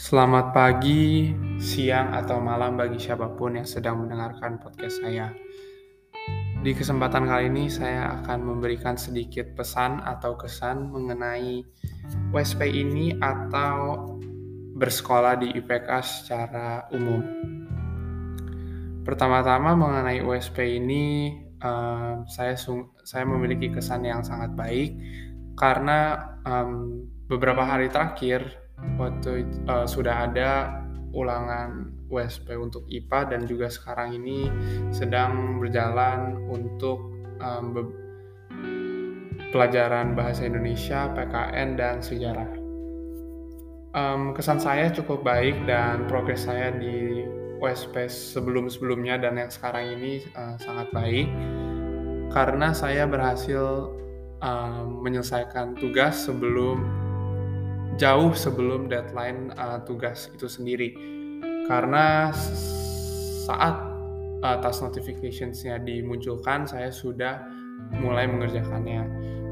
Selamat pagi, siang, atau malam bagi siapa pun yang sedang mendengarkan podcast saya. Di kesempatan kali ini, saya akan memberikan sedikit pesan atau kesan mengenai USP ini atau bersekolah di IPK secara umum. Pertama-tama mengenai USP ini, um, saya saya memiliki kesan yang sangat baik karena um, beberapa hari terakhir waktu uh, sudah ada ulangan USP untuk IPA dan juga sekarang ini sedang berjalan untuk um, pelajaran bahasa Indonesia, PKN dan sejarah. Um, kesan saya cukup baik dan progres saya di USP sebelum-sebelumnya dan yang sekarang ini uh, sangat baik karena saya berhasil um, menyelesaikan tugas sebelum jauh sebelum deadline uh, tugas itu sendiri karena saat uh, task notificationsnya dimunculkan saya sudah mulai mengerjakannya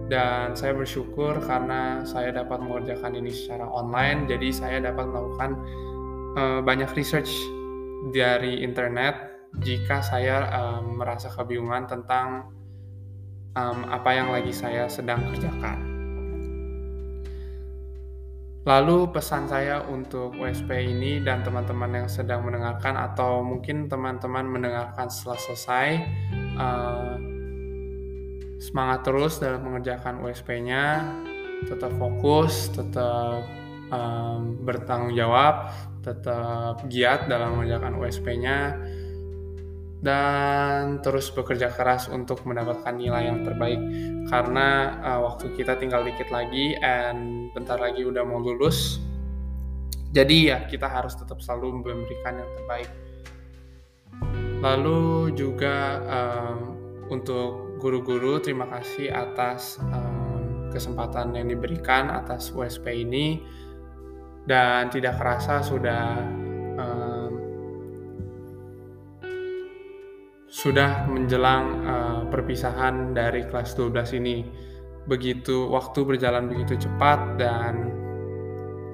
dan saya bersyukur karena saya dapat mengerjakan ini secara online jadi saya dapat melakukan uh, banyak research dari internet jika saya um, merasa kebingungan tentang um, apa yang lagi saya sedang kerjakan. Lalu pesan saya untuk USP ini dan teman-teman yang sedang mendengarkan atau mungkin teman-teman mendengarkan setelah selesai uh, semangat terus dalam mengerjakan USP-nya, tetap fokus, tetap um, bertanggung jawab, tetap giat dalam mengerjakan USP-nya dan terus bekerja keras untuk mendapatkan nilai yang terbaik. Karena uh, waktu kita tinggal dikit lagi and bentar lagi udah mau lulus jadi ya kita harus tetap selalu memberikan yang terbaik. Lalu juga um, untuk guru-guru terima kasih atas um, kesempatan yang diberikan atas USP ini. Dan tidak kerasa sudah sudah menjelang uh, perpisahan dari kelas 12 ini. Begitu waktu berjalan begitu cepat dan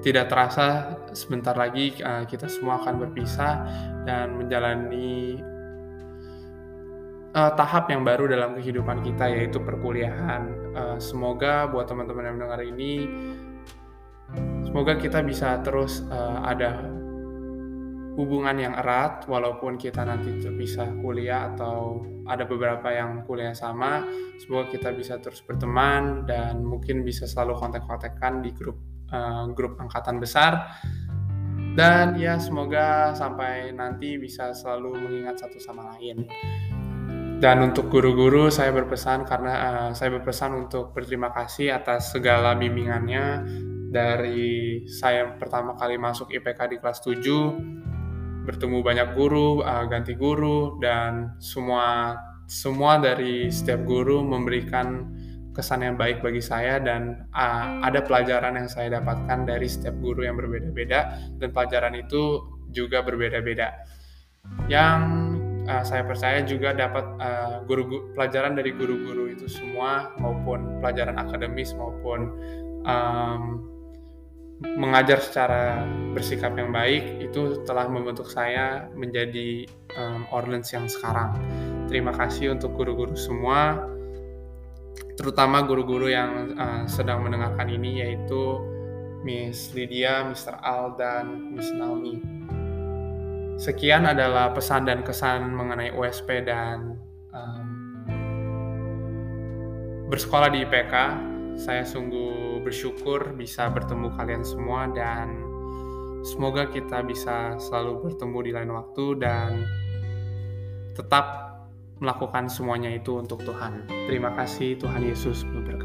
tidak terasa sebentar lagi uh, kita semua akan berpisah dan menjalani uh, tahap yang baru dalam kehidupan kita yaitu perkuliahan. Uh, semoga buat teman-teman yang mendengar ini semoga kita bisa terus uh, ada hubungan yang erat walaupun kita nanti terpisah kuliah atau ada beberapa yang kuliah sama semoga kita bisa terus berteman dan mungkin bisa selalu kontak-kontakkan di grup uh, grup angkatan besar. Dan ya semoga sampai nanti bisa selalu mengingat satu sama lain. Dan untuk guru-guru saya berpesan karena uh, saya berpesan untuk berterima kasih atas segala bimbingannya. Dari saya pertama kali masuk IPK di kelas 7 bertemu banyak guru, uh, ganti guru dan semua semua dari setiap guru memberikan kesan yang baik bagi saya dan uh, ada pelajaran yang saya dapatkan dari setiap guru yang berbeda-beda dan pelajaran itu juga berbeda-beda. Yang uh, saya percaya juga dapat uh, guru pelajaran dari guru-guru itu semua maupun pelajaran akademis maupun um, mengajar secara bersikap yang baik itu telah membentuk saya menjadi um, Orleans yang sekarang. Terima kasih untuk guru-guru semua, terutama guru-guru yang uh, sedang mendengarkan ini yaitu Miss Lydia, Mr. Al, dan Miss Naomi. Sekian adalah pesan dan kesan mengenai USP dan um, bersekolah di IPK. Saya sungguh bersyukur bisa bertemu kalian semua dan semoga kita bisa selalu bertemu di lain waktu dan tetap melakukan semuanya itu untuk Tuhan. Terima kasih Tuhan Yesus memberkati.